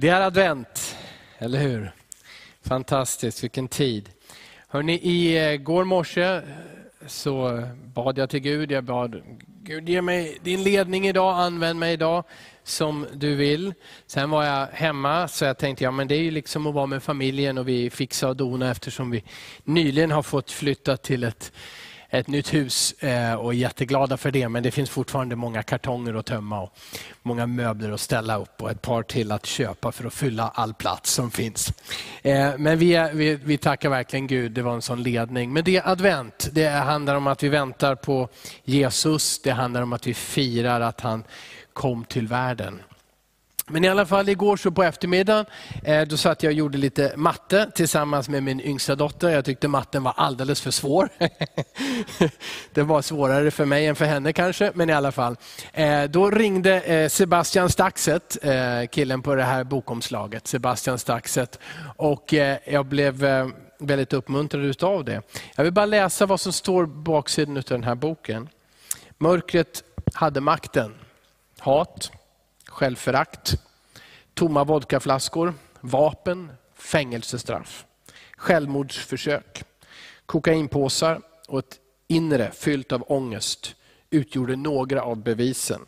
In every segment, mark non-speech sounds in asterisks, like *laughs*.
Det är advent, eller hur? Fantastiskt, vilken tid. Hörrni, i eh, går morse eh, så bad jag till Gud. Jag bad, Gud ge mig din ledning idag, använd mig idag som du vill. Sen var jag hemma, så jag tänkte ja, men det är ju liksom att vara med familjen och vi fixar och donar eftersom vi nyligen har fått flytta till ett ett nytt hus eh, och är jätteglada för det. Men det finns fortfarande många kartonger att tömma och många möbler att ställa upp och ett par till att köpa för att fylla all plats som finns. Eh, men vi, vi, vi tackar verkligen Gud, det var en sån ledning. Men det är advent, det handlar om att vi väntar på Jesus, det handlar om att vi firar att han kom till världen. Men i alla fall igår så på eftermiddagen, eh, då satt jag och gjorde lite matte tillsammans med min yngsta dotter. Jag tyckte matten var alldeles för svår. *laughs* Det var svårare för mig än för henne kanske, men i alla fall. Eh, då ringde eh, Sebastian Staxet, killen på det här bokomslaget, Sebastian Staxet. Och jag blev väldigt uppmuntrad utav det. Jag vill bara läsa vad som står på baksidan av den här boken. Mörkret hade makten. Hat, självförakt, tomma vodkaflaskor, vapen, fängelsestraff, självmordsförsök, kokainpåsar och ett inre fyllt av ångest utgjorde några av bevisen.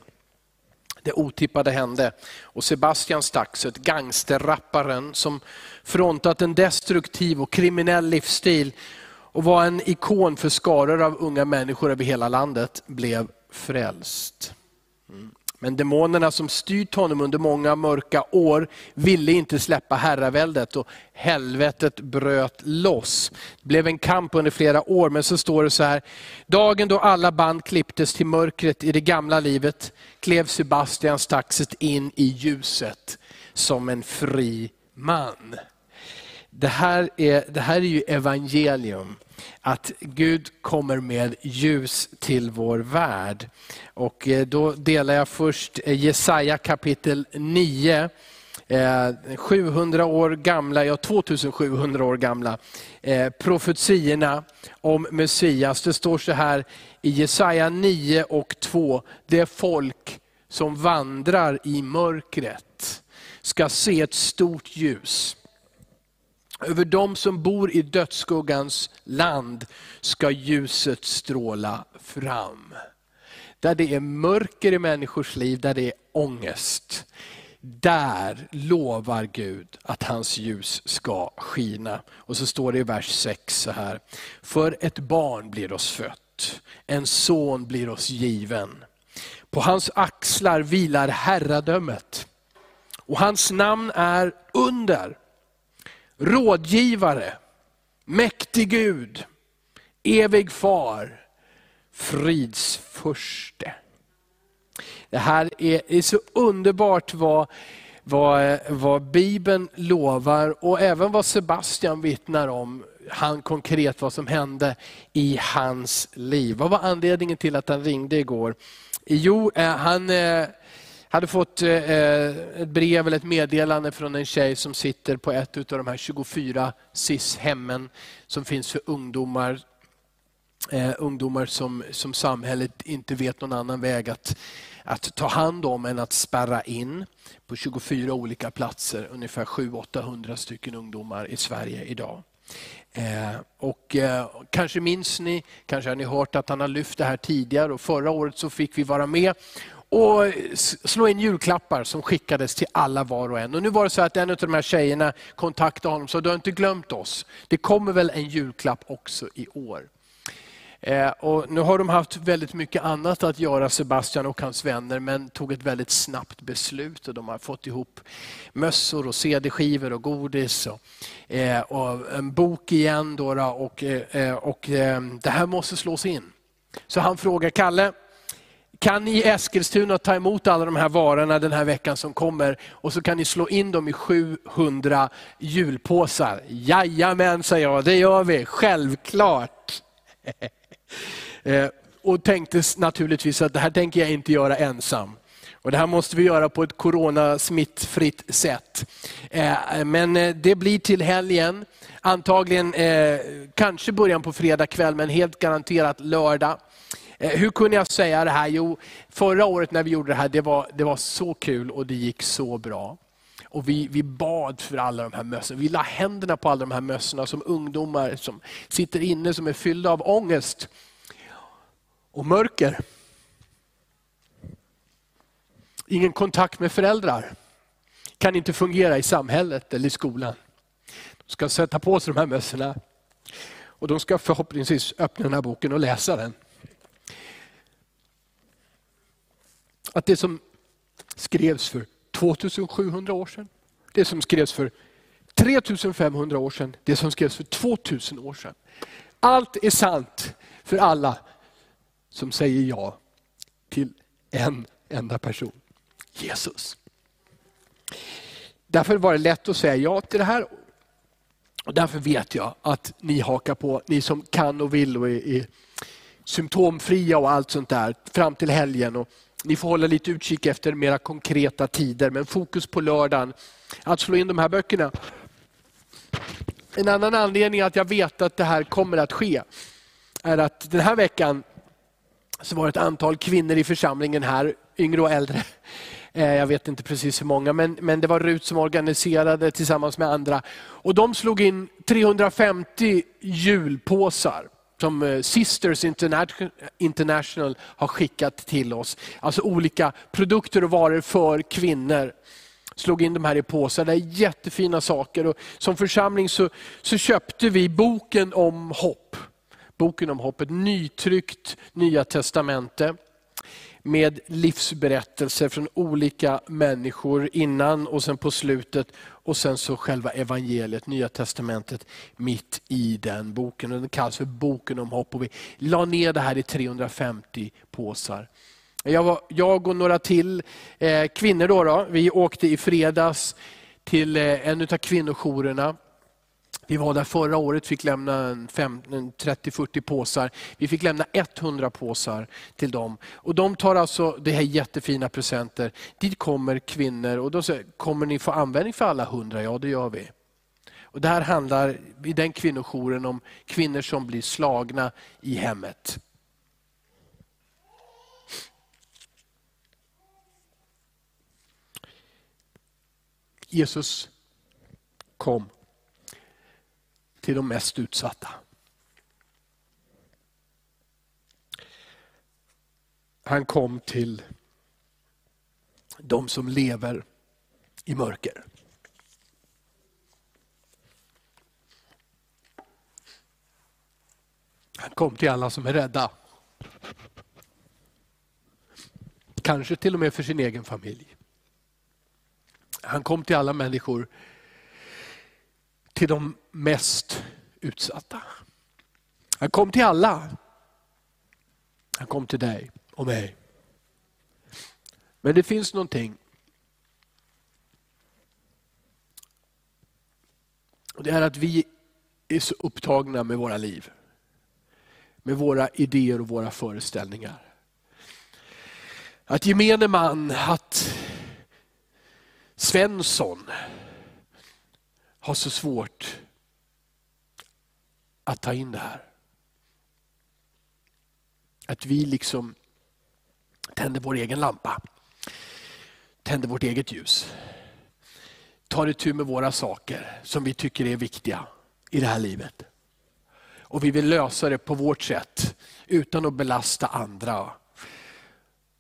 Det otippade hände och Sebastian Staxet, gangsterrapparen som frontat en destruktiv och kriminell livsstil och var en ikon för skaror av unga människor över hela landet, blev frälst. Mm. Men demonerna som styrt honom under många mörka år ville inte släppa herraväldet och helvetet bröt loss. Det blev en kamp under flera år, men så står det så här. Dagen då alla band klipptes till mörkret i det gamla livet klev Sebastian Staxet in i ljuset som en fri man. Det här är, det här är ju evangelium att Gud kommer med ljus till vår värld. Och eh, då delar jag först eh, Jesaja kapitel 9. 700 eh, år gamla, ja 2700 år gamla profetiorna om Messias. Det står så här i Jesaja 9 och 2. Det folk som vandrar i mörkret ska se ett stort ljus. Över dem som bor i dödsskuggans land ska ljuset stråla fram. Där det är mörker i människors liv, där det är ångest. Där lovar Gud att hans ljus ska skina. Och så står det i vers 6 så här. För ett barn blir oss fött, en son blir oss given. På hans axlar vilar herradömet. Och hans namn är under rådgivare, mäktig Gud, evig far, fridsförste. Det här är, är så underbart vad, vad, vad Bibeln lovar och även vad Sebastian vittnar om, han konkret vad som hände i hans liv. Vad var anledningen till att han ringde igår? Jo, eh, han eh, hade fått eh, eh, ett brev eller ett meddelande från en tjej som sitter på ett av de här 24 SIS-hemmen som finns för ungdomar. Eh, ungdomar som, som samhället inte vet någon annan väg att, att ta hand om än att spärra in på 24 olika platser, ungefär 700-800 stycken ungdomar i Sverige idag. Eh, och eh, Kanske minns ni, kanske har ni hört att han har lyft det här tidigare och förra året så fick vi vara med och slå in julklappar som skickades till alla var och en. Och nu var det så att en av de här tjejerna kontaktade honom och sa, du har inte glömt oss. Det kommer väl en julklapp också i år. Eh, och nu har de haft väldigt mycket annat att göra, Sebastian och hans vänner, men tog ett väldigt snabbt beslut. Och de har fått ihop mössor, och CD-skivor och godis och, eh, och en bok igen. Då, och, eh, eh och eh, det här måste slås in. Så han frågar Kalle, kan ni i Eskilstuna ta emot alla de här varorna den här veckan som kommer och så kan ni slå in dem i 700 julpåsar. Jajamän, säger jag, det gör vi, självklart. *laughs* Eh, och tänkte naturligtvis att det här tänker jag inte göra ensam. Och det här måste vi göra på ett coronasmittfritt sätt. Eh, men eh, det blir till helgen, antagligen kanske början på fredag kväll, men helt garanterat lördag. Eh, hur kunde jag säga det här? Jo, förra året när vi gjorde det här, det var, det var så kul och det gick så bra. Och vi, vi bad för alla de här mössorna. Vi la händerna på alla de här mössorna som ungdomar som sitter inne som är fyllda av ångest och mörker. Ingen kontakt med föräldrar. Kan inte fungera i samhället eller i skolan. De ska sätta på sig de här mössorna. Och de ska förhoppningsvis öppna den här boken och läsa den. Att det som skrevs för 2700 år sedan, det som skrevs för 3500 år sedan, det som skrevs för 2000 år sedan. Allt är sant för alla som säger ja till en enda person, Jesus. Därför var det lätt att säga ja till det här. Och därför vet jag att ni hakar på, ni som kan och vill och är, är symptomfria och allt sånt där, fram till helgen. Och ni får hålla lite utkik efter mera konkreta tider, men fokus på lördagen, att slå in de här böckerna. En annan anledning att jag vet att det här kommer att ske, är att den här veckan så var det ett antal kvinnor i församlingen här, yngre och äldre. Eh, jag vet inte precis hur många, men, men det var Rut som organiserade tillsammans med andra. Och De slog in 350 julpåsar som eh, Sisters International har skickat till oss. Alltså olika produkter och varor för kvinnor. Slog in de här i påsar, det är jättefina saker. Och som församling så, så köpte vi boken om hopp. Boken om hoppet, nytryckt Nya Testamente med livsberättelser från olika människor innan och sen på slutet. Och sen så själva evangeliet, Nya Testamentet, mitt i den boken. Den kallas för boken om hopp. Och vi la ner det här i 350 påsar. Jag, var, jag och några till eh, kvinnor, då, då, vi åkte i fredags till eh, en av kvinnojourerna vi var där förra året, fick lämna 30-40 påsar. Vi fick lämna 100 påsar till dem. Och De tar alltså det här jättefina presenter. Dit kommer kvinnor och de säger kommer ni få användning för alla 100? Ja, det gör vi. Och Det här handlar i den kvinnojouren om kvinnor som blir slagna i hemmet. Jesus kom till de mest utsatta. Han kom till de som lever i mörker. Han kom till alla som är rädda. Kanske till och med för sin egen familj. Han kom till alla människor till de mest utsatta. Han kom till alla. Han kom till dig och mig. Men det finns någonting. Det är att vi är så upptagna med våra liv. Med våra idéer och våra föreställningar. Att gemene man, att Svensson, har så svårt att ta in det här. Att vi liksom tänder vår egen lampa, tänder vårt eget ljus. Tar itu med våra saker som vi tycker är viktiga i det här livet. Och vi vill lösa det på vårt sätt utan att belasta andra.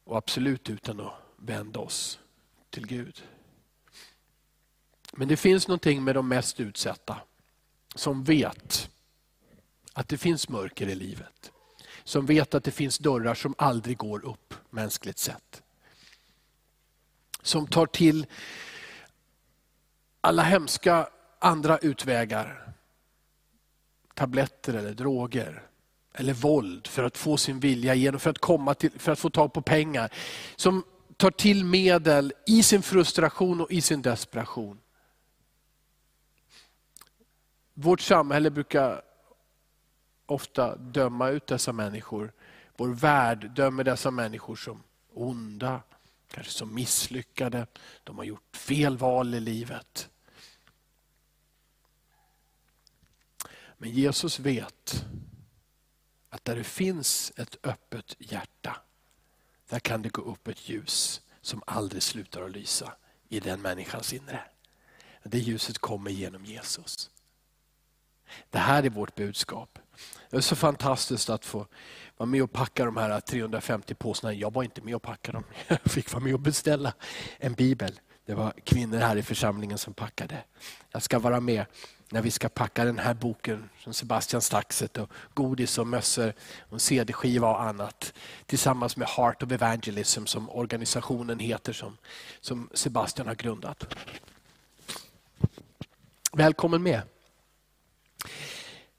Och absolut utan att vända oss till Gud. Men det finns någonting med de mest utsatta som vet att det finns mörker i livet. Som vet att det finns dörrar som aldrig går upp mänskligt sett. Som tar till alla hemska andra utvägar. Tabletter eller droger eller våld för att få sin vilja igenom, för att, komma till, för att få tag på pengar. Som tar till medel i sin frustration och i sin desperation vårt samhälle brukar ofta döma ut dessa människor. Vår värld dömer dessa människor som onda, kanske som misslyckade. De har gjort fel val i livet. Men Jesus vet att där det finns ett öppet hjärta, där kan det gå upp ett ljus som aldrig slutar att lysa i den människans inre. Det ljuset kommer genom Jesus. Det här är vårt budskap. Det är så fantastiskt att få vara med och packa de här 350 påsarna. Jag var inte med och packade dem. *laughs* Jag fick vara med och beställa en bibel. Det var kvinnor här i församlingen som packade. Jag ska vara med när vi ska packa den här boken från Sebastian Staxet och godis och mössor och CD-skiva och annat. Tillsammans med Heart of Evangelism som organisationen heter som, som Sebastian har grundat. Välkommen med.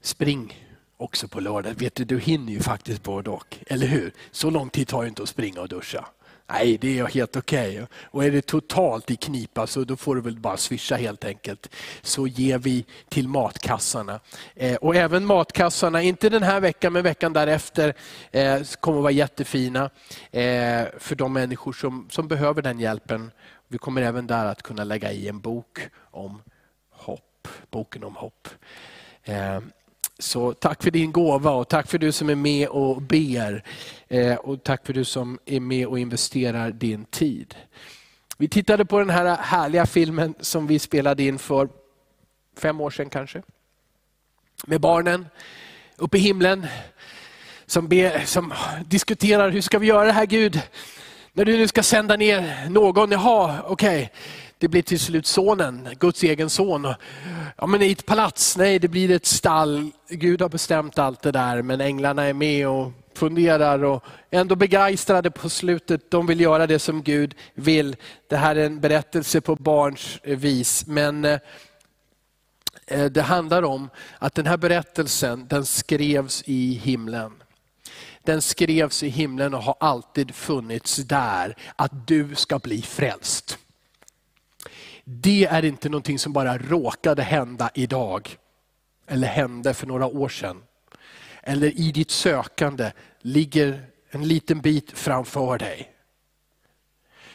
Spring också på lördag. Vet du, du hinner ju faktiskt både och. Eller hur? Så lång tid tar det inte att springa och duscha. Nej, det är helt okej. Okay. Och är det totalt i knipa så då får du väl bara swisha helt enkelt. Så ger vi till matkassarna. Eh, och även matkassarna, inte den här veckan men veckan därefter, eh, kommer att vara jättefina eh, för de människor som, som behöver den hjälpen. Vi kommer även där att kunna lägga i en bok om hopp. Boken om hopp. Eh, så tack för din gåva och tack för du som är med och ber. Eh, och tack för du som är med och investerar din tid. Vi tittade på den här härliga filmen som vi spelade in för fem år sedan kanske. Med barnen uppe i himlen som, be, som diskuterar hur ska vi göra det här Gud? När du nu ska sända ner någon, jaha okej. Okay det blir till slut sonen, Guds egen son. Ja, men i ett palats, nej det blir ett stall. Gud har bestämt allt det där men änglarna är med och funderar och ändå begeistrade på slutet. De vill göra det som Gud vill. Det här är en berättelse på barns vis. Men eh, eh, det handlar om att den här berättelsen den skrevs i himlen. Den skrevs i himlen och har alltid funnits där, att du ska bli frälst. Det är inte någonting som bara råkade hända idag. Eller hände för några år sedan. Eller i ditt sökande ligger en liten bit framför dig.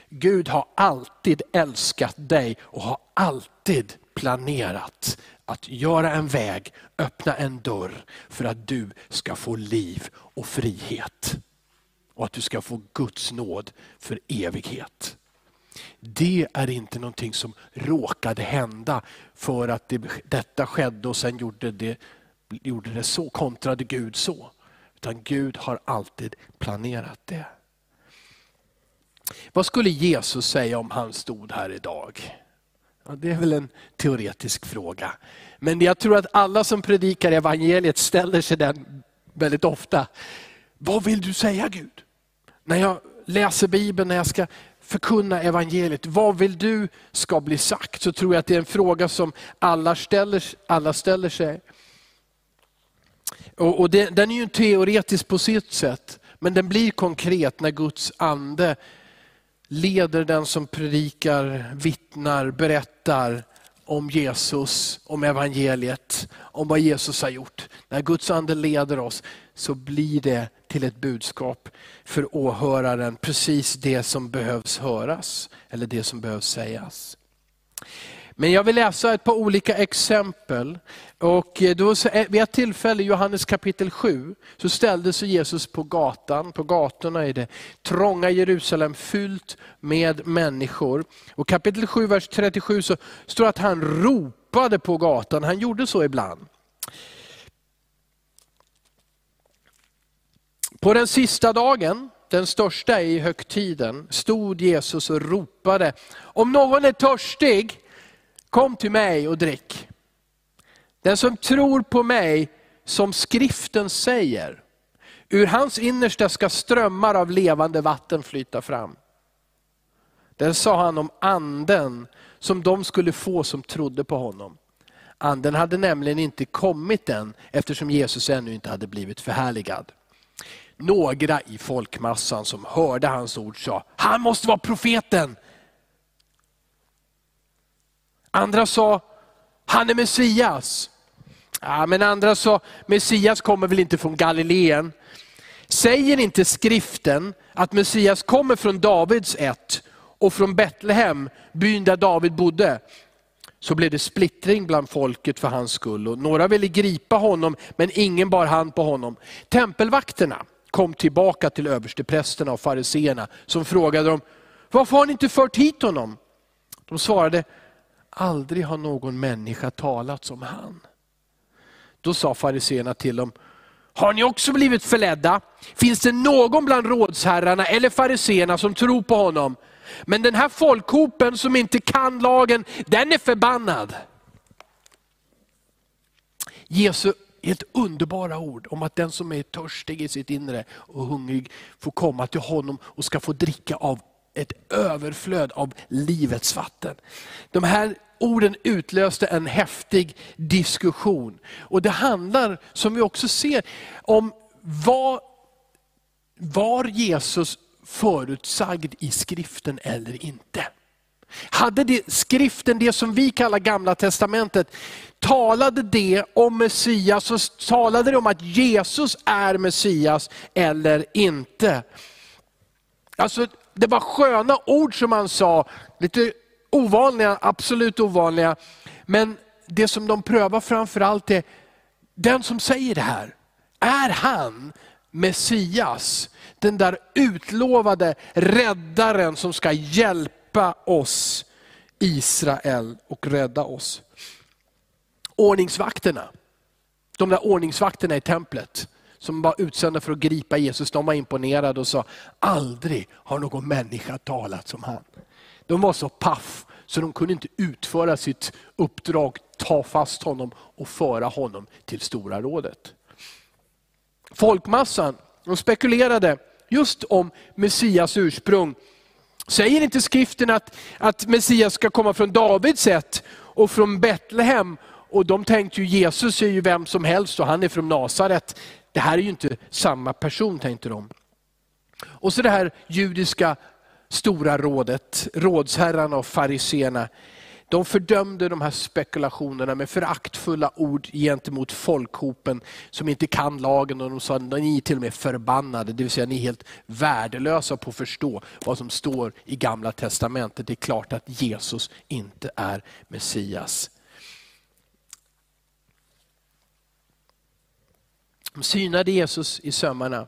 Gud har alltid älskat dig och har alltid planerat att göra en väg, öppna en dörr för att du ska få liv och frihet. Och att du ska få Guds nåd för evighet. Det är inte någonting som råkade hända för att det, detta skedde och sen gjorde det, gjorde det så, kontrade Gud så. Utan Gud har alltid planerat det. Vad skulle Jesus säga om han stod här idag? Ja, det är väl en teoretisk fråga. Men jag tror att alla som predikar evangeliet ställer sig den väldigt ofta. Vad vill du säga Gud? När jag läser Bibeln, när jag ska förkunna evangeliet. Vad vill du ska bli sagt? Så tror jag att det är en fråga som alla ställer, alla ställer sig. Och, och det, den är ju teoretisk på sitt sätt, men den blir konkret när Guds ande leder den som predikar, vittnar, berättar om Jesus, om evangeliet, om vad Jesus har gjort. När Guds ande leder oss så blir det till ett budskap för åhöraren, precis det som behövs höras eller det som behövs sägas. Men jag vill läsa ett par olika exempel. Och eh, då, eh, vid ett tillfälle, Johannes kapitel 7, så ställde sig Jesus på gatan. På gatorna i det trånga Jerusalem fyllt med människor. Och kapitel 7, vers 37 så står att han ropade på gatan. Han gjorde så ibland. På den sista dagen, den största i högtiden, stod Jesus och ropade, om någon är törstig, kom till mig och drick. Den som tror på mig, som skriften säger, ur hans innersta ska strömmar av levande vatten flyta fram. Den sa han om anden som de skulle få som trodde på honom. Anden hade nämligen inte kommit än eftersom Jesus ännu inte hade blivit förhärligad. Några i folkmassan som hörde hans ord sa, han måste vara profeten. Andra sa, han är Messias. Ja, men andra sa, Messias kommer väl inte från Galileen. Säger inte skriften att Messias kommer från Davids ett och från Betlehem, byn där David bodde? Så blev det splittring bland folket för hans skull. Och några ville gripa honom, men ingen bar hand på honom. Tempelvakterna, kom tillbaka till översteprästerna och fariseerna som frågade dem, varför har ni inte fört hit honom? De svarade, aldrig har någon människa talat som han. Då sa fariseerna till dem, har ni också blivit förledda? Finns det någon bland rådsherrarna eller fariseerna som tror på honom? Men den här folkhopen som inte kan lagen, den är förbannad. Jesu helt underbara ord om att den som är törstig i sitt inre och hungrig får komma till honom och ska få dricka av ett överflöd av livets vatten. De här orden utlöste en häftig diskussion. Och Det handlar, som vi också ser, om vad var Jesus förutsagd i skriften eller inte. Hade det, skriften, det som vi kallar gamla testamentet, talade det om Messias, så talade det om att Jesus är Messias eller inte. Alltså, det var sköna ord som han sa, lite ovanliga, absolut ovanliga. Men det som de prövar framförallt är, den som säger det här, är han Messias? Den där utlovade räddaren som ska hjälpa oss, Israel, och rädda oss. Ordningsvakterna, de där ordningsvakterna i templet, som var utsända för att gripa Jesus, de var imponerade och sa, aldrig har någon människa talat som han. De var så paff så de kunde inte utföra sitt uppdrag, ta fast honom och föra honom till Stora rådet. Folkmassan de spekulerade just om Messias ursprung. Säger inte skriften att, att Messias ska komma från Davids sätt och från Betlehem? Och de tänkte ju Jesus är ju vem som helst och han är från Nasaret. Det här är ju inte samma person tänkte de. Och så det här judiska stora rådet, rådsherrarna och fariseerna, de fördömde de här spekulationerna med föraktfulla ord gentemot folkhopen som inte kan lagen. Och de sa att ni är till och med förbannade, det vill säga ni är helt värdelösa på att förstå vad som står i gamla testamentet. Det är klart att Jesus inte är Messias. De synade Jesus i sömmarna.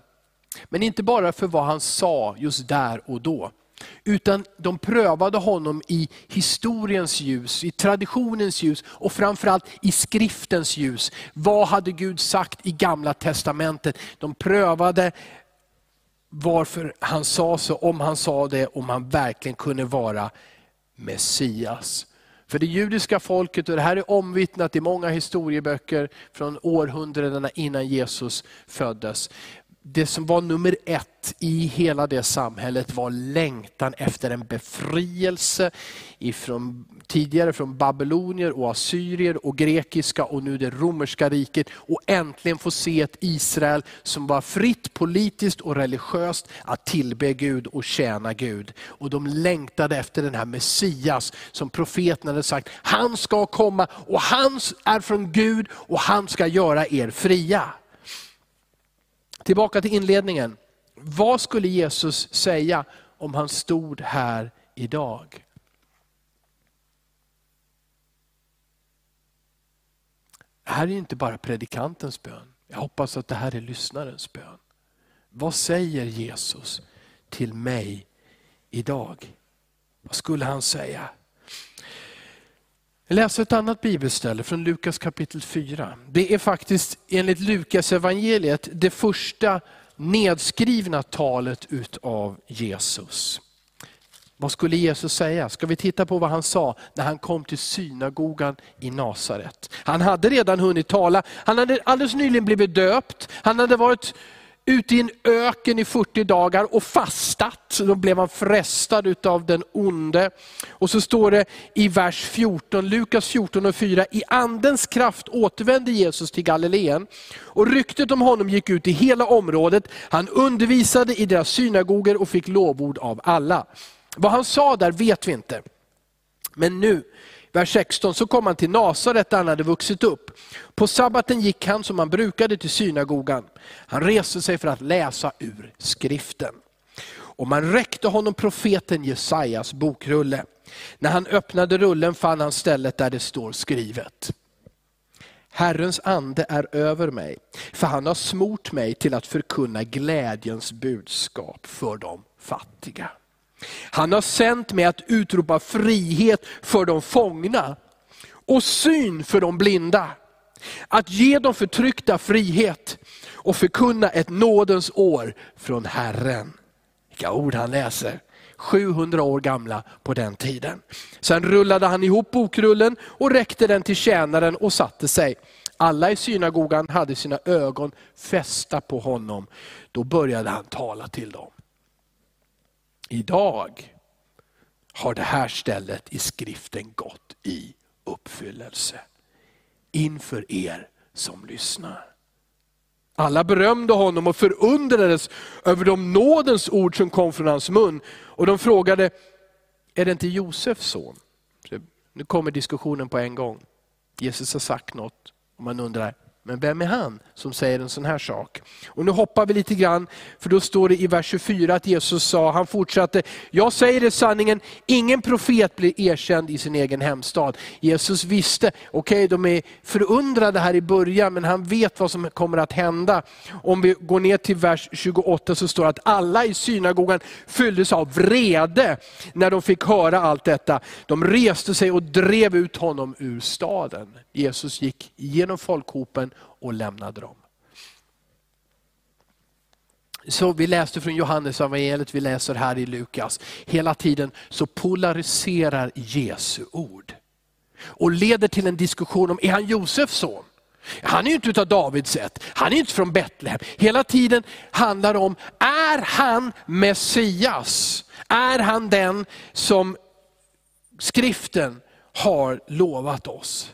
Men inte bara för vad han sa just där och då. Utan de prövade honom i historiens ljus, i traditionens ljus och framförallt i skriftens ljus. Vad hade Gud sagt i gamla testamentet? De prövade varför han sa så, om han sa det, om han verkligen kunde vara Messias. För det judiska folket, och det här är omvittnat i många historieböcker från århundradena innan Jesus föddes det som var nummer ett i hela det samhället var längtan efter en befrielse ifrån, tidigare från babylonier och assyrier och grekiska och nu det romerska riket. Och äntligen få se ett Israel som var fritt politiskt och religiöst att tillbe Gud och tjäna Gud. Och de längtade efter den här Messias som profeten hade sagt, han ska komma och han är från Gud och han ska göra er fria. Tillbaka till inledningen. Vad skulle Jesus säga om han stod här idag? Det här är inte bara predikantens bön. Jag hoppas att det här är lyssnarens bön. Vad säger Jesus till mig idag? Vad skulle han säga? Jag ett annat bibelställe från Lukas kapitel 4. Det är faktiskt enligt Lukas evangeliet det första nedskrivna talet utav Jesus. Vad skulle Jesus säga? Ska vi titta på vad han sa när han kom till synagogan i Nasaret. Han hade redan hunnit tala, han hade alldeles nyligen blivit döpt, han hade varit ute i en öken i 40 dagar och fastat. Då blev han frestad av den onde. Och så står det i vers 14, Lukas 14 och 4, i andens kraft återvände Jesus till Galileen. Och ryktet om honom gick ut i hela området. Han undervisade i deras synagoger och fick lovord av alla. Vad han sa där vet vi inte. Men nu vers 16, så kom han till Nasaret där han hade vuxit upp. På sabbaten gick han som han brukade till synagogan. Han reste sig för att läsa ur skriften. Och man räckte honom profeten Jesajas bokrulle. När han öppnade rullen fann han stället där det står skrivet. Herrens ande är över mig, för han har smort mig till att förkunna glädjens budskap för de fattiga. Han har sänt mig att utropa frihet för de fångna och syn för de blinda. Att ge de förtryckta frihet och förkunna ett nådens år från Herren. Vilka ord han läser. 700 år gamla på den tiden. Sen rullade han ihop bokrullen och räckte den till tjänaren och satte sig. Alla i synagogan hade sina ögon fästa på honom. Då började han tala till dem. Idag har det här stället i skriften gått i uppfyllelse. Inför er som lyssnar. Alla berömde honom och förundrades över de nådens ord som kom från hans mun. Och de frågade, är det inte Josefs son? Nu kommer diskussionen på en gång. Jesus har sagt något och man undrar, men vem är han som säger en sån här sak? Och Nu hoppar vi lite grann, för då står det i vers 24 att Jesus sa, han fortsatte, jag säger det sanningen, ingen profet blir erkänd i sin egen hemstad. Jesus visste, okej okay, de är förundrade här i början, men han vet vad som kommer att hända. Om vi går ner till vers 28 så står det att alla i synagogan fylldes av vrede när de fick höra allt detta. De reste sig och drev ut honom ur staden. Jesus gick genom folkhopen och lämnade dem. Så vi läste från Johannes evangeliet, vi läser här i Lukas. Hela tiden så polariserar Jesu ord. Och leder till en diskussion om, är han Josefs son? Han är ju inte utav Davids sätt, han är inte från Betlehem. Hela tiden handlar det om, är han Messias? Är han den som skriften har lovat oss?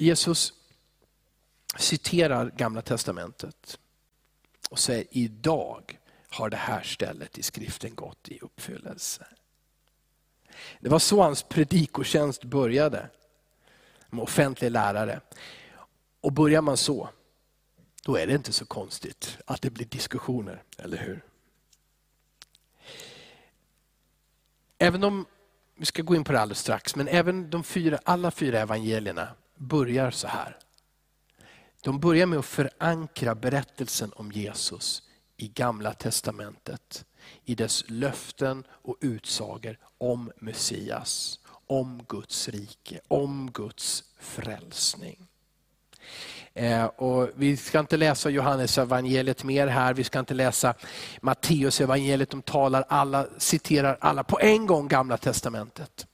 Jesus citerar gamla testamentet och säger idag har det här stället i skriften gått i uppfyllelse. Det var så hans predikotjänst började, med offentlig lärare. Och börjar man så, då är det inte så konstigt att det blir diskussioner, eller hur? Även om, vi ska gå in på det alldeles strax, men även de fyra, alla fyra evangelierna börjar så här. De börjar med att förankra berättelsen om Jesus i gamla testamentet. I dess löften och utsagor om Messias, om Guds rike, om Guds frälsning. Eh, och vi ska inte läsa Johannes evangeliet mer här, vi ska inte läsa Matteus evangeliet. de talar alla, citerar alla på en gång gamla testamentet.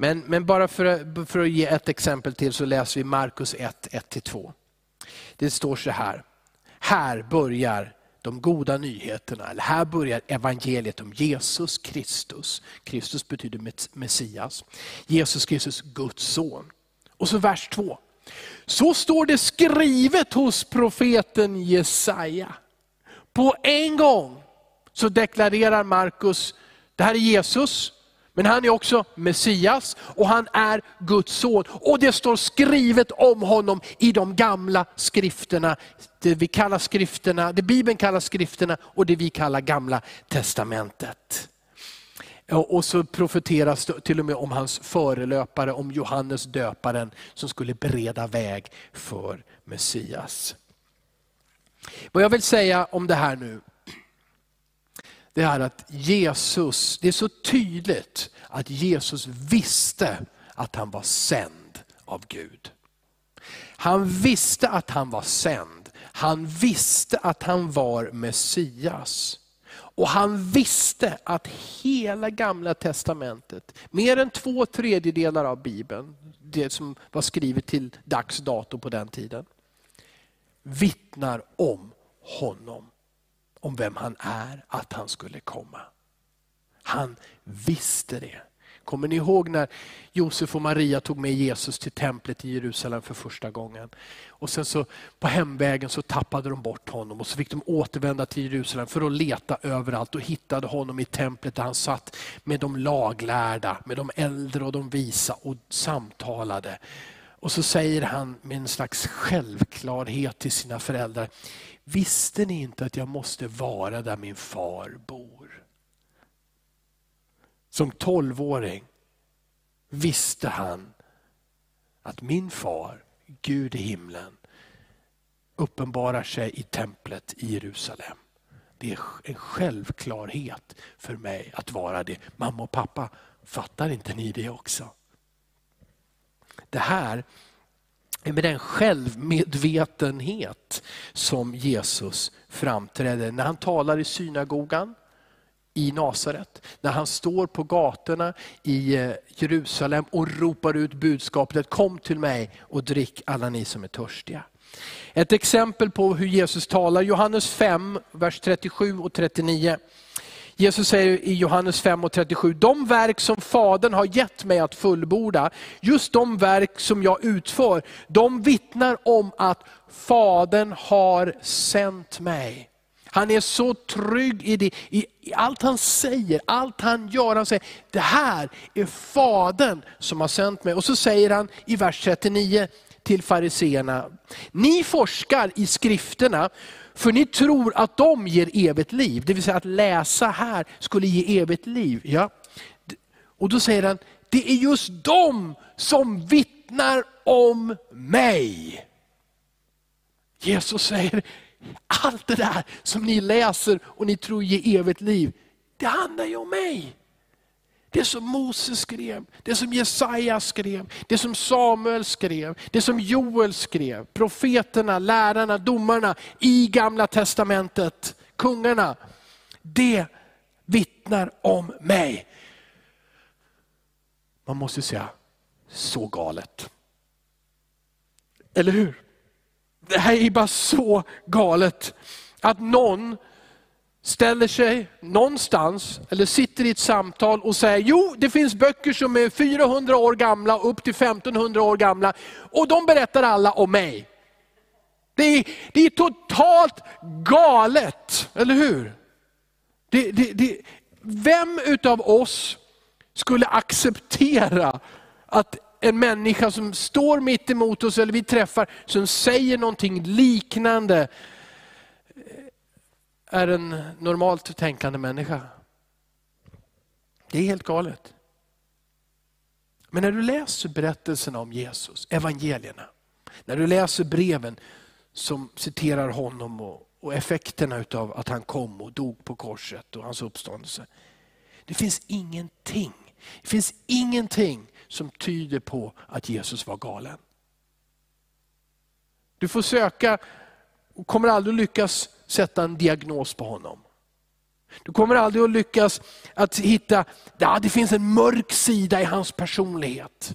Men, men bara för, för att ge ett exempel till så läser vi Markus 1, 1-2. Det står så här, här börjar de goda nyheterna, eller här börjar evangeliet om Jesus Kristus. Kristus betyder Messias. Jesus Kristus, Guds son. Och så vers 2. Så står det skrivet hos profeten Jesaja. På en gång så deklarerar Markus, det här är Jesus, men han är också Messias och han är Guds son. Och det står skrivet om honom i de gamla skrifterna. Det vi kallar skrifterna, det Bibeln kallar skrifterna och det vi kallar gamla testamentet. Och så profeteras det till och med om hans förelöpare, om Johannes döparen som skulle bereda väg för Messias. Vad jag vill säga om det här nu, det är att Jesus, det är så tydligt att Jesus visste att han var sänd av Gud. Han visste att han var sänd. Han visste att han var Messias. Och han visste att hela gamla testamentet, mer än två tredjedelar av Bibeln, det som var skrivet till dags dato på den tiden, vittnar om honom om vem han är, att han skulle komma. Han visste det. Kommer ni ihåg när Josef och Maria tog med Jesus till templet i Jerusalem för första gången? Och sen så på hemvägen så tappade de bort honom och så fick de återvända till Jerusalem för att leta överallt och hittade honom i templet där han satt med de laglärda, med de äldre och de visa och samtalade. Och så säger han med en slags självklarhet till sina föräldrar, Visste ni inte att jag måste vara där min far bor? Som tolvåring visste han att min far, Gud i himlen uppenbarar sig i templet i Jerusalem. Det är en självklarhet för mig att vara det. Mamma och pappa, fattar inte ni det också? Det här med den självmedvetenhet som Jesus framträder när han talar i synagogan i Nasaret, när han står på gatorna i eh, Jerusalem och ropar ut budskapet, kom till mig och drick alla ni som är törstiga. Ett exempel på hur Jesus talar, Johannes 5, vers 37 och 39. Jesus säger i Johannes 5 och 37, de verk som Fadern har gett mig att fullborda, just de verk som jag utför, de vittnar om att Fadern har sänt mig. Han är så trygg i, det, i, i, allt han säger, allt han gör. Han säger, det här är Fadern som har sänt mig. Och så säger han i vers 39 till fariseerna, ni forskar i skrifterna för ni tror att de ger evigt liv. Det vill säga att läsa här skulle ge evigt liv. Ja. Och då säger han, det är just de som vittnar om mig. Jesus säger, allt det där som ni läser och ni tror ger evigt liv, det handlar ju om mig. Det som Moses skrev, det som Jesaja skrev, det som Samuel skrev, det som Joel skrev, profeterna, lärarna, domarna i gamla testamentet, kungarna. Det vittnar om mig. Man måste säga, så galet. Eller hur? Det här är bara så galet. Att någon ställer sig någonstans eller sitter i ett samtal och säger, jo det finns böcker som är 400 år gamla upp till 1500 år gamla och de berättar alla om mig. Det är, det är totalt galet, eller hur? Det, det, det, vem utav oss skulle acceptera att en människa som står mitt emot oss eller vi träffar, som säger någonting liknande, är en normalt tänkande människa. Det är helt galet. Men när du läser berättelserna om Jesus, evangelierna, när du läser breven som citerar honom och, och effekterna av att han kom och dog på korset och hans uppståndelse. Det finns ingenting, det finns ingenting som tyder på att Jesus var galen. Du får söka och kommer aldrig lyckas sätta en diagnos på honom. Du kommer aldrig att lyckas att hitta, ja, det finns en mörk sida i hans personlighet.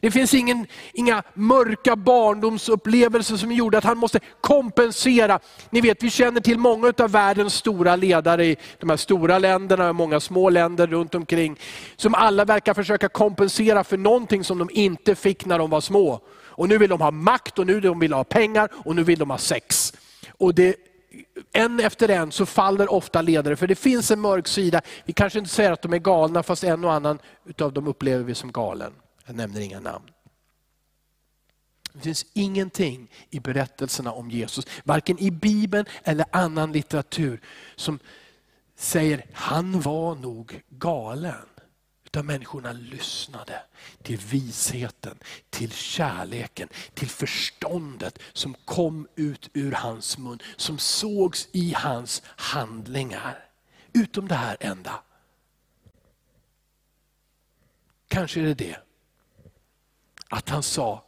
Det finns ingen, inga mörka barndomsupplevelser som gjorde att han måste kompensera. Ni vet, vi känner till många av världens stora ledare i de här stora länderna och många små länder runt omkring. Som alla verkar försöka kompensera för någonting som de inte fick när de var små. Och nu vill de ha makt och nu vill de ha pengar och nu vill de ha sex. Och det, en efter en så faller ofta ledare, för det finns en mörk sida. Vi kanske inte säger att de är galna, fast en och annan utav dem upplever vi som galen. Jag nämner inga namn. Det finns ingenting i berättelserna om Jesus, varken i Bibeln eller annan litteratur, som säger han var nog galen. Utan människorna lyssnade till visheten, till kärleken, till förståndet som kom ut ur hans mun, som sågs i hans handlingar. Utom det här enda. Kanske är det det. Att han sa,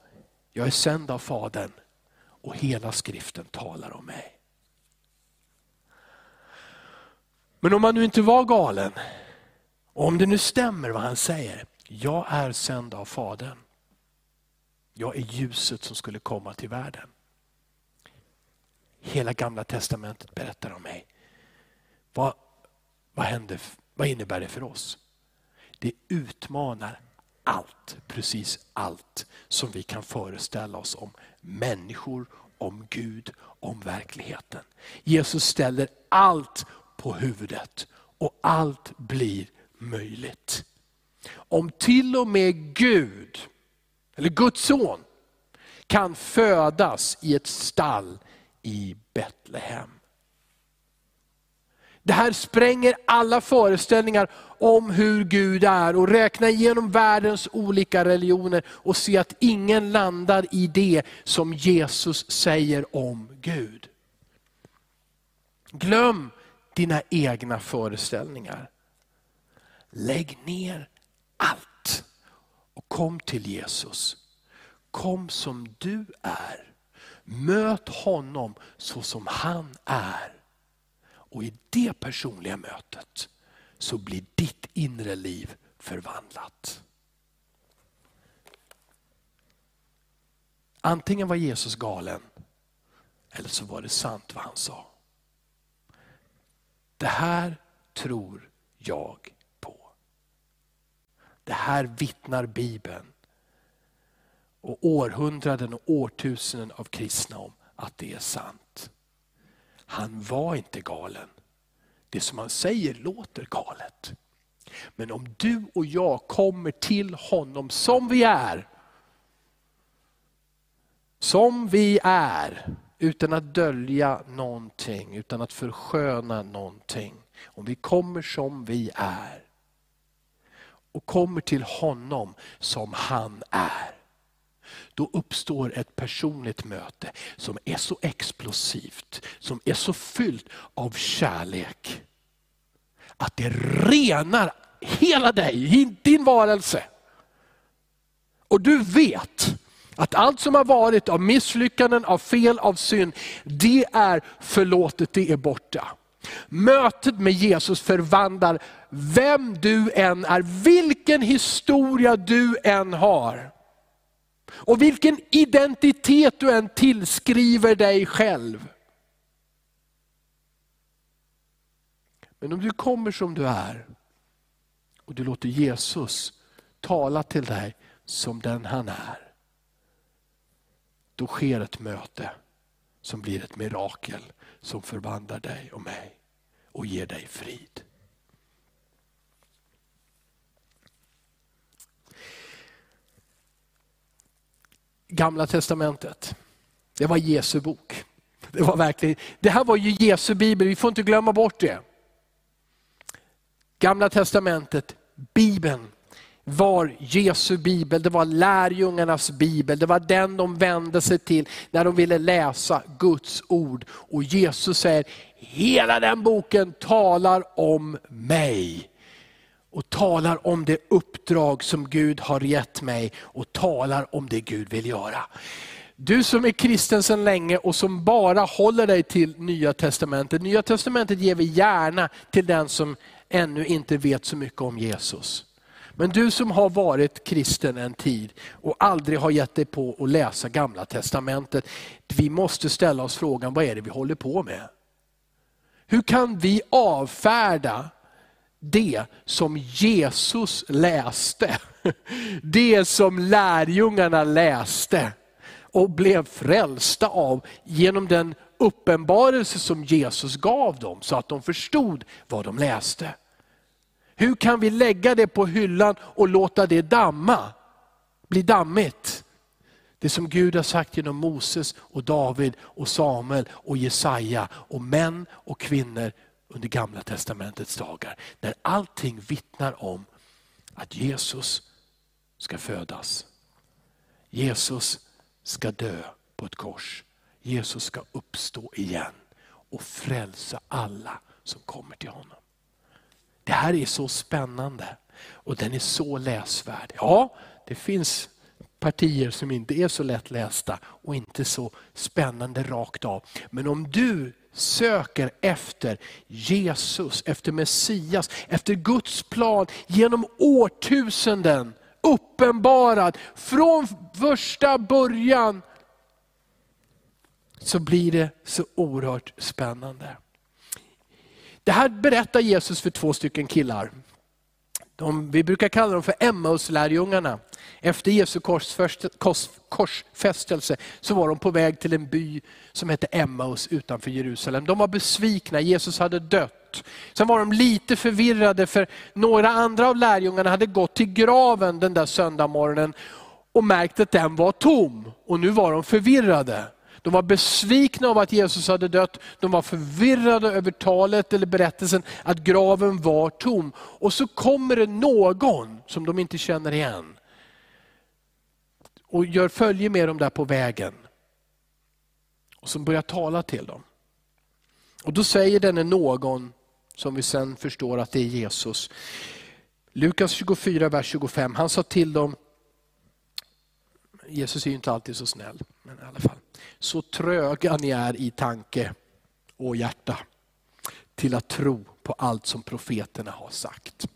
jag är sänd av Fadern och hela skriften talar om mig. Men om han nu inte var galen, om det nu stämmer vad han säger, jag är sänd av Fadern. Jag är ljuset som skulle komma till världen. Hela gamla testamentet berättar om mig. Vad, vad, händer, vad innebär det för oss? Det utmanar allt, precis allt som vi kan föreställa oss om människor, om Gud, om verkligheten. Jesus ställer allt på huvudet och allt blir möjligt. Om till och med Gud, eller Guds son, kan födas i ett stall i Betlehem. Det här spränger alla föreställningar om hur Gud är och räkna igenom världens olika religioner och se att ingen landar i det som Jesus säger om Gud. Glöm dina egna föreställningar. Lägg ner allt och kom till Jesus. Kom som du är. Möt honom så som han är. Och i det personliga mötet så blir ditt inre liv förvandlat. Antingen var Jesus galen eller så var det sant vad han sa. Det här tror jag. Det här vittnar Bibeln och århundraden och årtusenden av kristna om att det är sant. Han var inte galen. Det som han säger låter galet. Men om du och jag kommer till honom som vi är, som vi är, utan att dölja någonting, utan att försköna någonting. Om vi kommer som vi är och kommer till honom som han är då uppstår ett personligt möte som är så explosivt, som är så fyllt av kärlek. Att det renar hela dig, din varelse. Och du vet att allt som har varit av misslyckanden, av fel, av synd, det är förlåtet, det är borta. Mötet med Jesus förvandlar vem du än är, vilken historia du än har. Och vilken identitet du än tillskriver dig själv. Men om du kommer som du är och du låter Jesus tala till dig som den han är. Då sker ett möte som blir ett mirakel som förvandlar dig och mig och ger dig frid. Gamla testamentet, det var Jesu bok. Det, var verkligen, det här var ju Jesu bibel, vi får inte glömma bort det. Gamla testamentet, Bibeln, var Jesu bibel, det var lärjungarnas bibel. Det var den de vände sig till när de ville läsa Guds ord. Och Jesus säger, hela den boken talar om mig och talar om det uppdrag som Gud har gett mig och talar om det Gud vill göra. Du som är kristen sedan länge och som bara håller dig till Nya Testamentet. Nya Testamentet ger vi gärna till den som ännu inte vet så mycket om Jesus. Men du som har varit kristen en tid och aldrig har gett dig på att läsa Gamla Testamentet. Vi måste ställa oss frågan, vad är det vi håller på med? Hur kan vi avfärda det som Jesus läste. *laughs* Det som lärjungarna läste och blev frälsta av genom den uppenbarelse som Jesus gav dem så att de förstod vad de läste. Hur kan vi lägga det på hyllan och låta det damma, bli dammigt? Det som Gud har sagt genom Moses, och David, och Samuel och Jesaja och män och kvinnor under gamla testamentets dagar. När allting vittnar om att Jesus ska födas. Jesus ska dö på ett kors. Jesus ska uppstå igen och frälsa alla som kommer till honom. Det här är så spännande och den är så läsvärd. Ja, det finns partier som inte är så lättlästa och inte så spännande rakt av. Men om du söker efter Jesus, efter Messias, efter Guds plan genom årtusenden uppenbarad från första början så blir det så oerhört spännande. Det här berättar Jesus för två stycken killar. De, vi brukar kalla dem för Emmaus-lärjungarna. Efter Jesu korsfästelse så var de på väg till en by som hette Emmaus utanför Jerusalem. De var besvikna, Jesus hade dött. Sen var de lite förvirrade för några andra av lärjungarna hade gått till graven den där söndagsmorgonen och märkt att den var tom. Och nu var de förvirrade. De var besvikna av att Jesus hade dött. De var förvirrade över talet eller berättelsen att graven var tom. Och så kommer det någon som de inte känner igen. Och gör följe med dem där på vägen. Och som börjar tala till dem. Och då säger denne någon, som vi sen förstår att det är Jesus. Lukas 24, vers 25. Han sa till dem, Jesus är ju inte alltid så snäll, men i alla fall. Så tröga ni är i tanke och hjärta till att tro på allt som profeterna har sagt.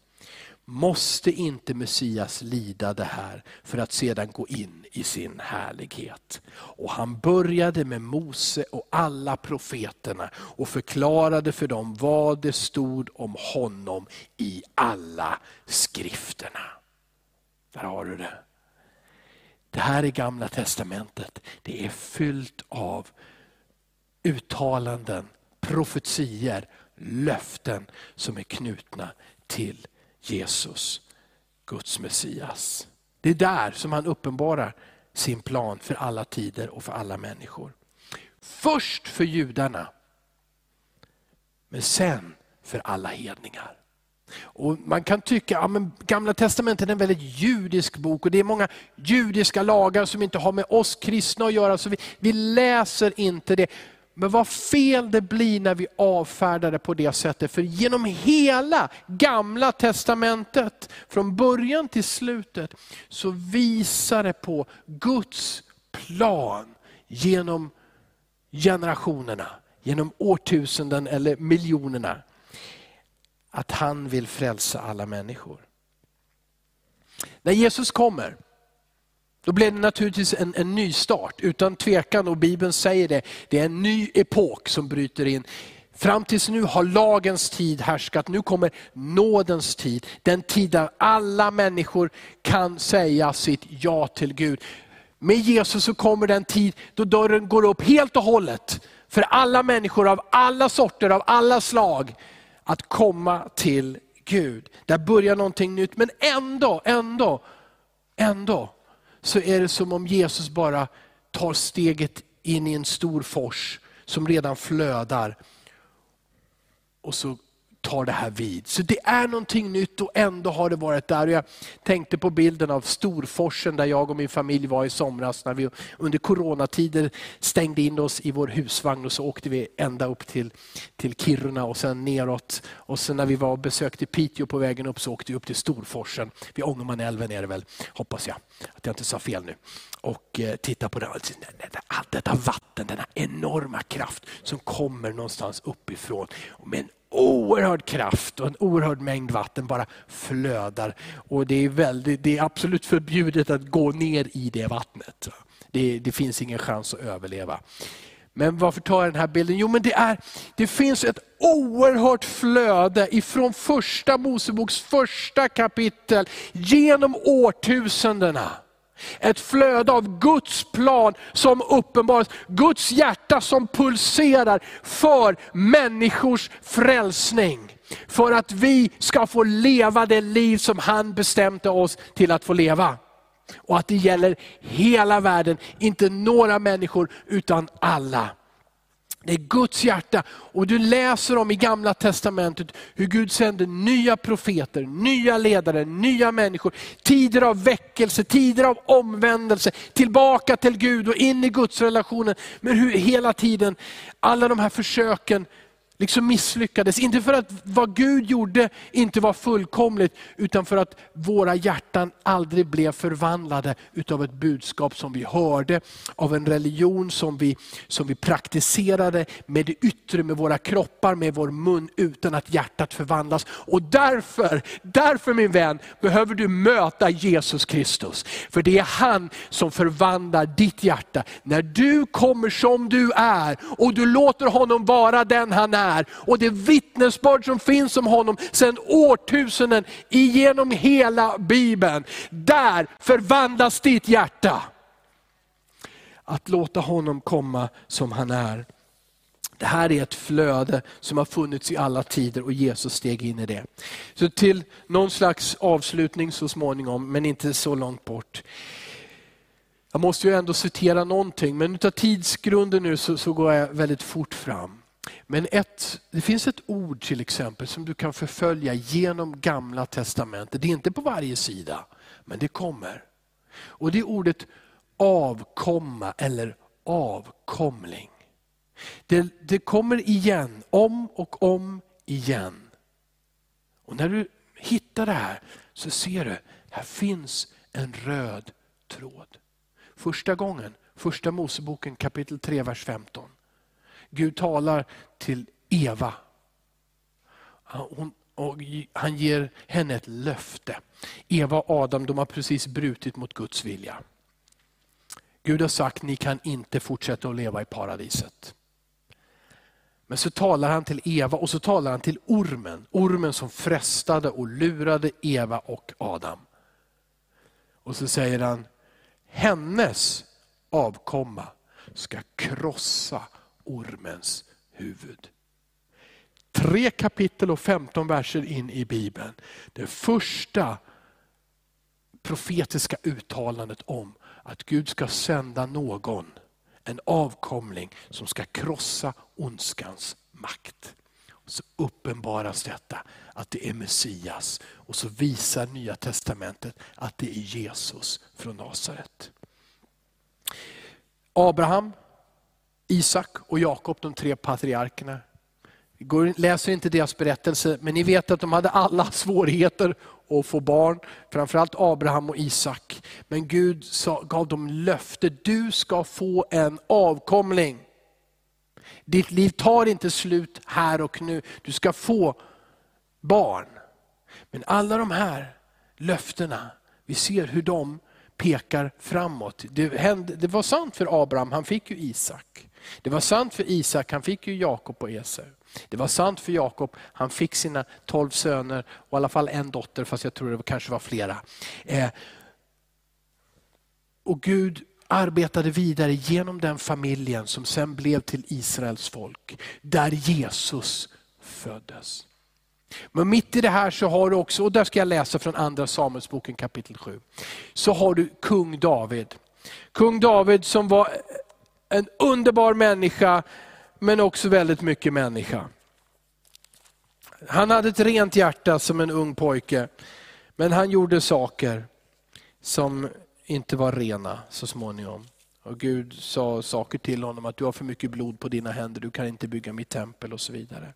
Måste inte Messias lida det här för att sedan gå in i sin härlighet? Och han började med Mose och alla profeterna och förklarade för dem vad det stod om honom i alla skrifterna. Där har du det. Det här är gamla testamentet. Det är fyllt av uttalanden, profetier, löften som är knutna till Jesus, Guds Messias. Det är där som han uppenbarar sin plan för alla tider och för alla människor. Först för judarna, men sen för alla hedningar. Och man kan tycka att ja, Gamla testamentet är en väldigt judisk bok och det är många judiska lagar som inte har med oss kristna att göra, så vi, vi läser inte det. Men vad fel det blir när vi avfärdar det på det sättet. För genom hela gamla testamentet, från början till slutet, så visar det på Guds plan genom generationerna, genom årtusenden eller miljonerna. Att han vill frälsa alla människor. När Jesus kommer, då blev det naturligtvis en, en ny start, utan tvekan, och Bibeln säger det. Det är en ny epok som bryter in. Fram tills nu har lagens tid härskat, nu kommer nådens tid. Den tid där alla människor kan säga sitt ja till Gud. Med Jesus så kommer den tid då dörren går upp helt och hållet för alla människor av alla sorter, av alla slag, att komma till Gud. Där börjar någonting nytt, men ändå, ändå, ändå så är det som om Jesus bara tar steget in i en stor fors som redan flödar. Och så tar det här vid. Så det är någonting nytt och ändå har det varit där. Jag tänkte på bilden av Storforsen där jag och min familj var i somras när vi under coronatider stängde in oss i vår husvagn och så åkte vi ända upp till, till Kiruna och sen neråt. Och sen när vi var och besökte Piteå på vägen upp så åkte vi upp till Storforsen. Vid Ångermanälven är det väl, hoppas jag att jag inte sa fel nu och eh, titta på det. Alltså, allt detta vatten, denna enorma kraft som kommer någonstans uppifrån. Med en oerhörd kraft och en oerhörd mängd vatten bara flödar. Och det är, väldigt, det är absolut förbjudet att gå ner i det vattnet. Det, det finns ingen chans att överleva. Men varför tar jag den här bilden? Jo men det, är, det finns ett oerhört flöde ifrån första Moseboks första kapitel genom årtusendena. Ett flöde av Guds plan som uppenbaras. Guds hjärta som pulserar för människors frälsning. För att vi ska få leva det liv som han bestämde oss till att få leva. Och att det gäller hela världen, inte några människor utan alla. Det är Guds hjärta. Och du läser om i gamla testamentet hur Gud sänder nya profeter, nya ledare, nya människor. Tider av väckelse, tider av omvändelse, tillbaka till Gud och in i Guds relationen. Men hur hela tiden, alla de här försöken liksom misslyckades. Inte för att vad Gud gjorde inte var fullkomligt, utan för att våra hjärtan aldrig blev förvandlade utav ett budskap som vi hörde, av en religion som vi, som vi praktiserade med det yttre, med våra kroppar, med vår mun, utan att hjärtat förvandlas. Och därför, därför min vän, behöver du möta Jesus Kristus. För det är han som förvandlar ditt hjärta. När du kommer som du är och du låter honom vara den han är, är och det vittnesbörd som finns om honom sedan årtusenden genom hela Bibeln. Där förvandlas ditt hjärta. Att låta honom komma som han är. Det här är ett flöde som har funnits i alla tider och Jesus steg in i det. Så till någon slags avslutning så småningom, men inte så långt bort. Jag måste ju ändå citera någonting, men utav tidsgrunden nu så, så går jag väldigt fort fram. Men ett, det finns ett ord till exempel som du kan förfölja genom gamla testamentet. Det är inte på varje sida, men det kommer. Och det är ordet avkomma eller avkomling. Det, det kommer igen, om och om igen. Och när du hittar det här så ser du, här finns en röd tråd. Första gången, första Moseboken kapitel 3, vers 15. Gud talar till Eva. Hon, han ger henne ett löfte. Eva och Adam de har precis brutit mot Guds vilja. Gud har sagt, ni kan inte fortsätta att leva i paradiset. Men så talar han till Eva och så talar han till ormen. Ormen som frestade och lurade Eva och Adam. Och så säger han, hennes avkomma ska krossa ormens huvud. Tre kapitel och 15 verser in i Bibeln. Det första profetiska uttalandet om att Gud ska sända någon, en avkomling som ska krossa ondskans makt. Och så uppenbaras detta, att det är Messias. Och så visar Nya Testamentet att det är Jesus från Nasaret. Abraham, Isak och Jakob, de tre patriarkerna. Vi läser inte deras berättelse, men ni vet att de hade alla *laughs* svårigheter att få barn. Framförallt Abraham och Isak. Men Gud sa, gav dem löfte, du ska få en avkomling. Ditt liv tar inte slut här och nu, du ska få barn. Men alla de här löftena, vi ser hur de pekar framåt. Det, hände, det var sant för Abraham, han fick ju Isak. Det var sant för Isak, han fick ju Jakob och Esau. Det var sant för Jakob, han fick sina tolv söner och i alla fall en dotter, fast jag tror det kanske var flera. Eh, och Gud arbetade vidare genom den familjen som sen blev till Israels folk, där Jesus föddes. Men mitt i det här så har du också, och där ska jag läsa från andra Samuelsboken kapitel 7, så har du kung David. Kung David som var en underbar människa, men också väldigt mycket människa. Han hade ett rent hjärta som en ung pojke, men han gjorde saker som inte var rena så småningom. Och Gud sa saker till honom, att du har för mycket blod på dina händer, du kan inte bygga mitt tempel och så vidare.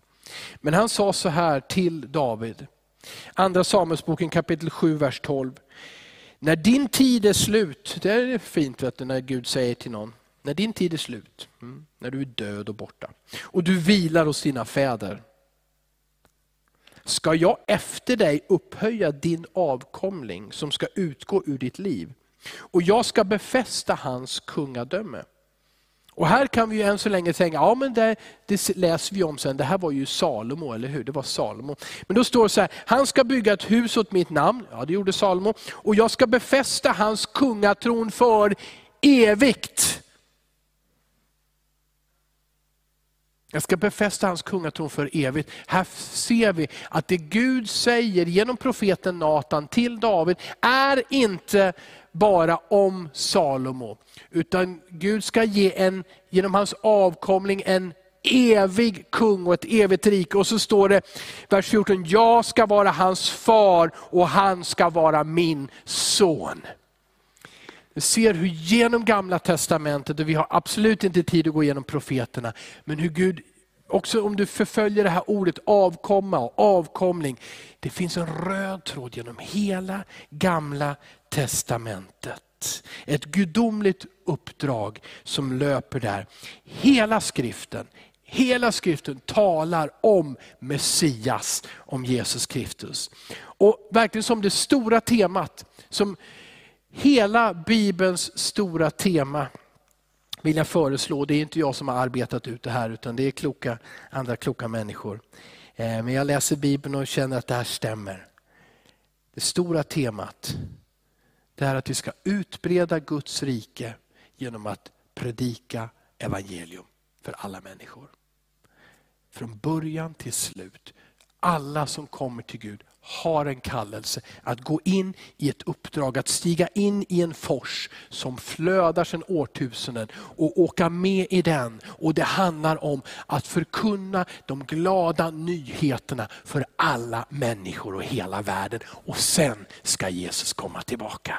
Men han sa så här till David, Andra Samuelsboken kapitel 7, vers 12. När din tid är slut, det är fint vet du, när Gud säger till någon, när din tid är slut, mm, när du är död och borta, och du vilar hos dina fäder, ska jag efter dig upphöja din avkomling som ska utgå ur ditt liv. Och jag ska befästa hans kungadöme. Och här kan vi ju än så länge tänka, ja men det, det läser vi om sen, det här var ju Salomo, eller hur? Det var Salomo. Men då står det så här, han ska bygga ett hus åt mitt namn, ja det gjorde Salomo, och jag ska befästa hans kungatron för evigt. Jag ska befästa hans kungatron för evigt. Här ser vi att det Gud säger genom profeten Natan till David är inte bara om Salomo. Utan Gud ska ge en, genom hans avkomling en evig kung och ett evigt rike. Och så står det, vers 14, jag ska vara hans far och han ska vara min son. Vi ser hur genom gamla testamentet, och vi har absolut inte tid att gå igenom profeterna, men hur Gud, också om du förföljer det här ordet avkomma och avkomling, det finns en röd tråd genom hela gamla testamentet. Ett gudomligt uppdrag som löper där. Hela skriften, hela skriften talar om Messias, om Jesus Kristus. Och verkligen som det stora temat, som hela Bibelns stora tema vill jag föreslå, det är inte jag som har arbetat ut det här utan det är kloka, andra kloka människor. Eh, men jag läser Bibeln och känner att det här stämmer. Det stora temat det är att vi ska utbreda Guds rike genom att predika evangelium för alla människor. Från början till slut. Alla som kommer till Gud har en kallelse att gå in i ett uppdrag, att stiga in i en fors som flödar sedan årtusenden och åka med i den. Och Det handlar om att förkunna de glada nyheterna för alla människor och hela världen. Och sen ska Jesus komma tillbaka.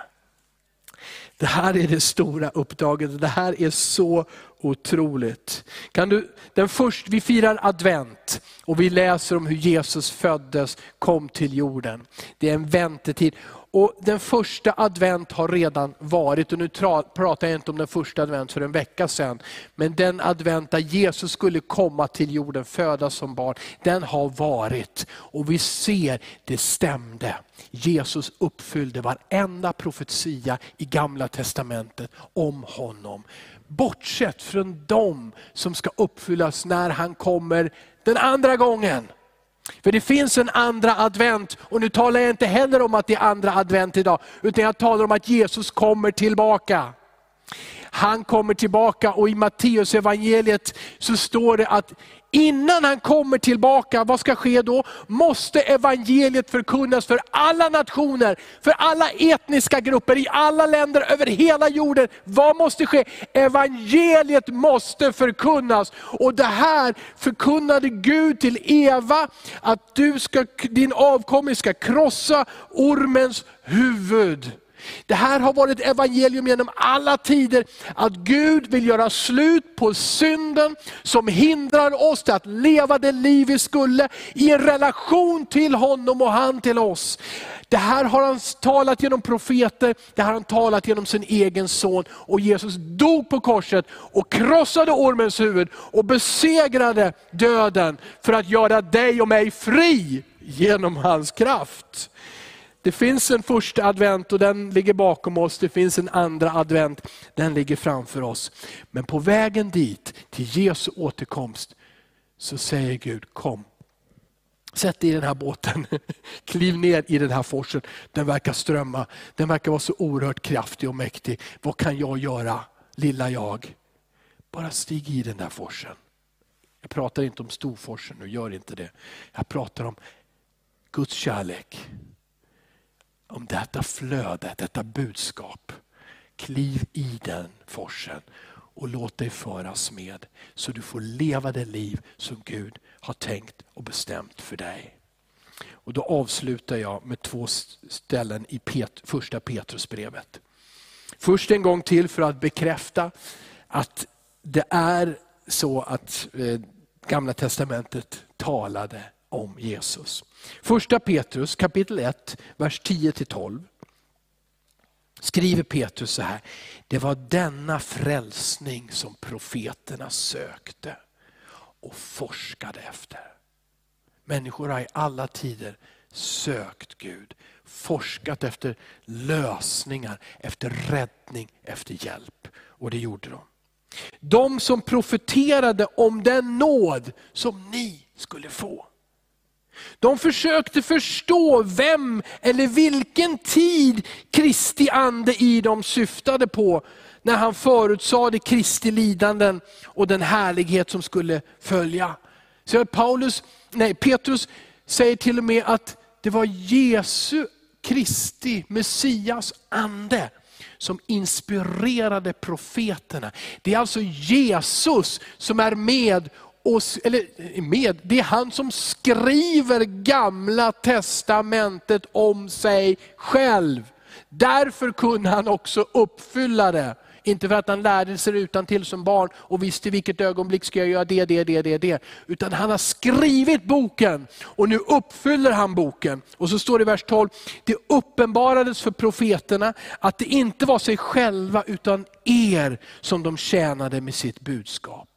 Det här är det stora uppdraget. Det här är så otroligt. Kan du, den först, vi firar advent och vi läser om hur Jesus föddes, kom till jorden. Det är en väntetid. Och Den första advent har redan varit, och nu pratar jag inte om den första advent för en vecka sedan, men den advent där Jesus skulle komma till jorden, födas som barn, den har varit. Och vi ser, det stämde. Jesus uppfyllde varenda profetia i gamla testamentet om honom. Bortsett från dem som ska uppfyllas när han kommer den andra gången. För det finns en andra advent, och nu talar jag inte heller om att det är andra advent idag, utan jag talar om att Jesus kommer tillbaka. Han kommer tillbaka och i Matteus evangeliet så står det att innan han kommer tillbaka, vad ska ske då? Måste evangeliet förkunnas för alla nationer, för alla etniska grupper, i alla länder över hela jorden. Vad måste ske? Evangeliet måste förkunnas. Och det här förkunnade Gud till Eva, att du ska, din avkomling ska krossa ormens huvud. Det här har varit evangelium genom alla tider, att Gud vill göra slut på synden som hindrar oss att leva det liv vi skulle i en relation till honom och han till oss. Det här har han talat genom profeter, det här har han talat genom sin egen son. Och Jesus dog på korset och krossade ormens huvud och besegrade döden för att göra dig och mig fri genom hans kraft. Det finns en första advent och den ligger bakom oss. Det finns en andra advent, den ligger framför oss. Men på vägen dit, till Jesu återkomst, så säger Gud, kom. Sätt dig i den här båten, *laughs* kliv ner i den här forsen. Den verkar strömma, den verkar vara så oerhört kraftig och mäktig. Vad kan jag göra, lilla jag? Bara stig i den där forsen. Jag pratar inte om Storforsen nu, gör inte det. Jag pratar om Guds kärlek om detta flöde, detta budskap. Kliv i den forsen och låt dig föras med så du får leva det liv som Gud har tänkt och bestämt för dig. Och Då avslutar jag med två ställen i Pet, första Petrusbrevet. Först en gång till för att bekräfta att det är så att eh, Gamla Testamentet talade om Jesus. Första Petrus kapitel 1, vers 10-12 skriver Petrus så här, det var denna frälsning som profeterna sökte och forskade efter. Människor har i alla tider sökt Gud, forskat efter lösningar, efter räddning, efter hjälp. Och det gjorde de. De som profeterade om den nåd som ni skulle få. De försökte förstå vem eller vilken tid Kristi ande i dem syftade på när han förutsade Kristi lidanden och den härlighet som skulle följa. Så Paulus, nej, Petrus säger till och med att det var Jesu Kristi, Messias ande som inspirerade profeterna. Det är alltså Jesus som är med och, eller med, det är han som skriver gamla testamentet om sig själv. Därför kunde han också uppfylla det. Inte för att han lärde sig utan till som barn och visste vilket ögonblick ska jag göra det, det, det, det, det. Utan han har skrivit boken och nu uppfyller han boken. Och så står det i vers 12, det uppenbarades för profeterna att det inte var sig själva utan er som de tjänade med sitt budskap.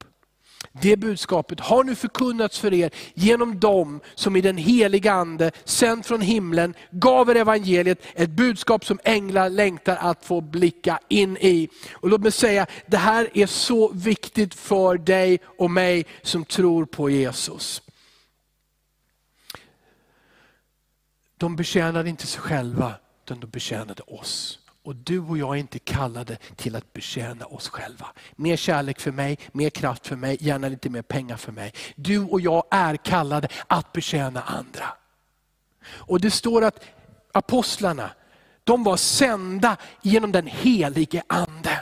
Det budskapet har nu förkunnats för er genom dem som i den heliga Ande, sänd från himlen, gav er evangeliet, ett budskap som änglar längtar att få blicka in i. Och Låt mig säga, det här är så viktigt för dig och mig som tror på Jesus. De betjänade inte sig själva, utan de betjänade oss. Och du och jag är inte kallade till att betjäna oss själva. Mer kärlek för mig, mer kraft för mig, gärna lite mer pengar för mig. Du och jag är kallade att betjäna andra. Och det står att apostlarna, de var sända genom den helige ande.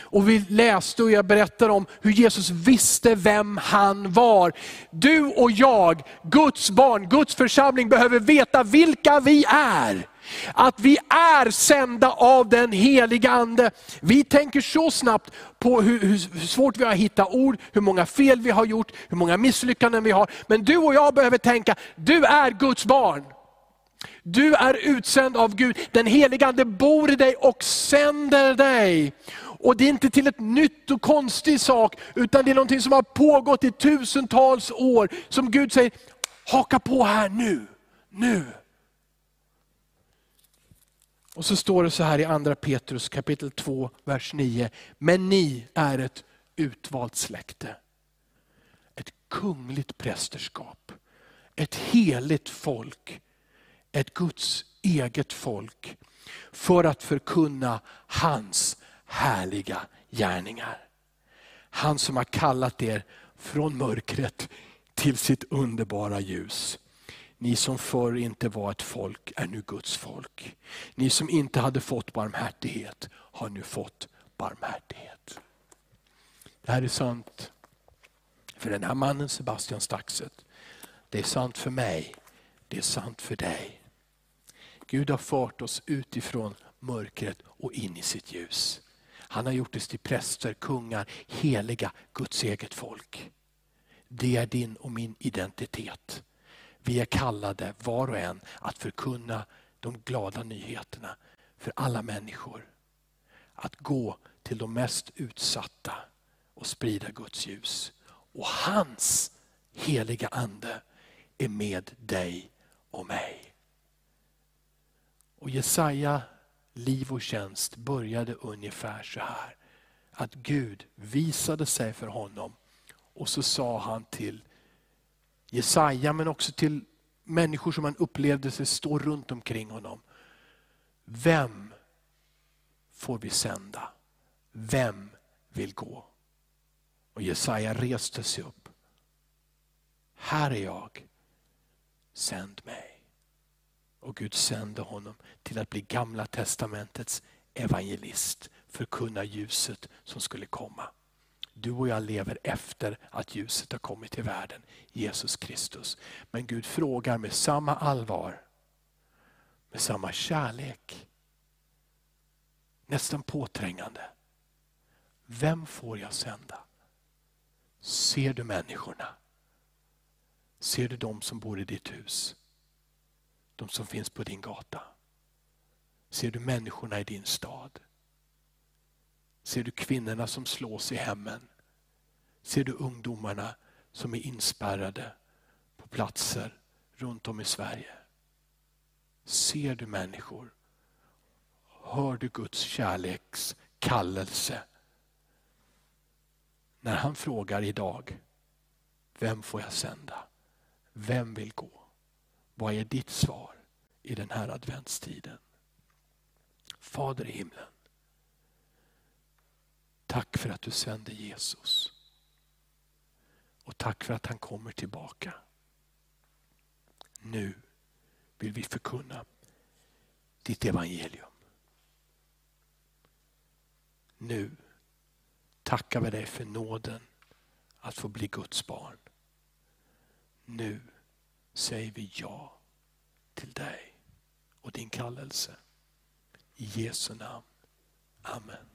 Och vi läste och jag berättade om hur Jesus visste vem han var. Du och jag, Guds barn, Guds församling behöver veta vilka vi är. Att vi är sända av den heliga Ande. Vi tänker så snabbt på hur, hur, svårt vi har att hitta ord, hur många fel vi har gjort, hur många misslyckanden vi har. Men du och jag behöver tänka, du är Guds barn. Du är utsänd av Gud. Den heliga Ande bor i dig och sänder dig. Och det är inte till ett nytt och konstig sak, utan det är något som har pågått i tusentals år. Som Gud säger, haka på här nu, nu. Och så står det så här i andra Petrus kapitel 2, vers 9. Men ni är ett utvalt släkte. Ett kungligt prästerskap. Ett heligt folk. Ett Guds eget folk. För att förkunna hans härliga gärningar. Han som har kallat er från mörkret till sitt underbara ljus. Ni som förr inte var ett folk är nu Guds folk. Ni som inte hade fått barmhärtighet har nu fått barmhärtighet. Det här är sant för den här mannen Sebastian Staxet. Det är sant för mig, det är sant för dig. Gud har fört oss utifrån mörkret och in i sitt ljus. Han har gjort oss till präster, kungar, heliga, Guds eget folk. Det är din och min identitet. Vi är kallade var och en att förkunna de glada nyheterna för alla människor. Att gå till de mest utsatta och sprida Guds ljus. Och hans heliga Ande är med dig och mig. Och Jesaja liv och tjänst började ungefär så här. Att Gud visade sig för honom och så sa han till Jesaja men också till människor som han upplevde sig stå runt omkring honom. Vem får vi sända? Vem vill gå? Och Jesaja reste sig upp. Här är jag, sänd mig. Och Gud sände honom till att bli gamla testamentets evangelist, förkunna ljuset som skulle komma. Du och jag lever efter att ljuset har kommit till världen, Jesus Kristus. Men Gud frågar med samma allvar, med samma kärlek, nästan påträngande. Vem får jag sända? Ser du människorna? Ser du de som bor i ditt hus? De som finns på din gata? Ser du människorna i din stad? Ser du kvinnorna som slås i hemmen? Ser du ungdomarna som är inspärrade på platser runt om i Sverige? Ser du människor? Hör du Guds kärleks kallelse? När han frågar idag, vem får jag sända? Vem vill gå? Vad är ditt svar i den här adventstiden? Fader i himlen. Tack för att du sände Jesus. Och tack för att han kommer tillbaka. Nu vill vi förkunna ditt evangelium. Nu tackar vi dig för nåden att få bli Guds barn. Nu säger vi ja till dig och din kallelse. I Jesu namn. Amen.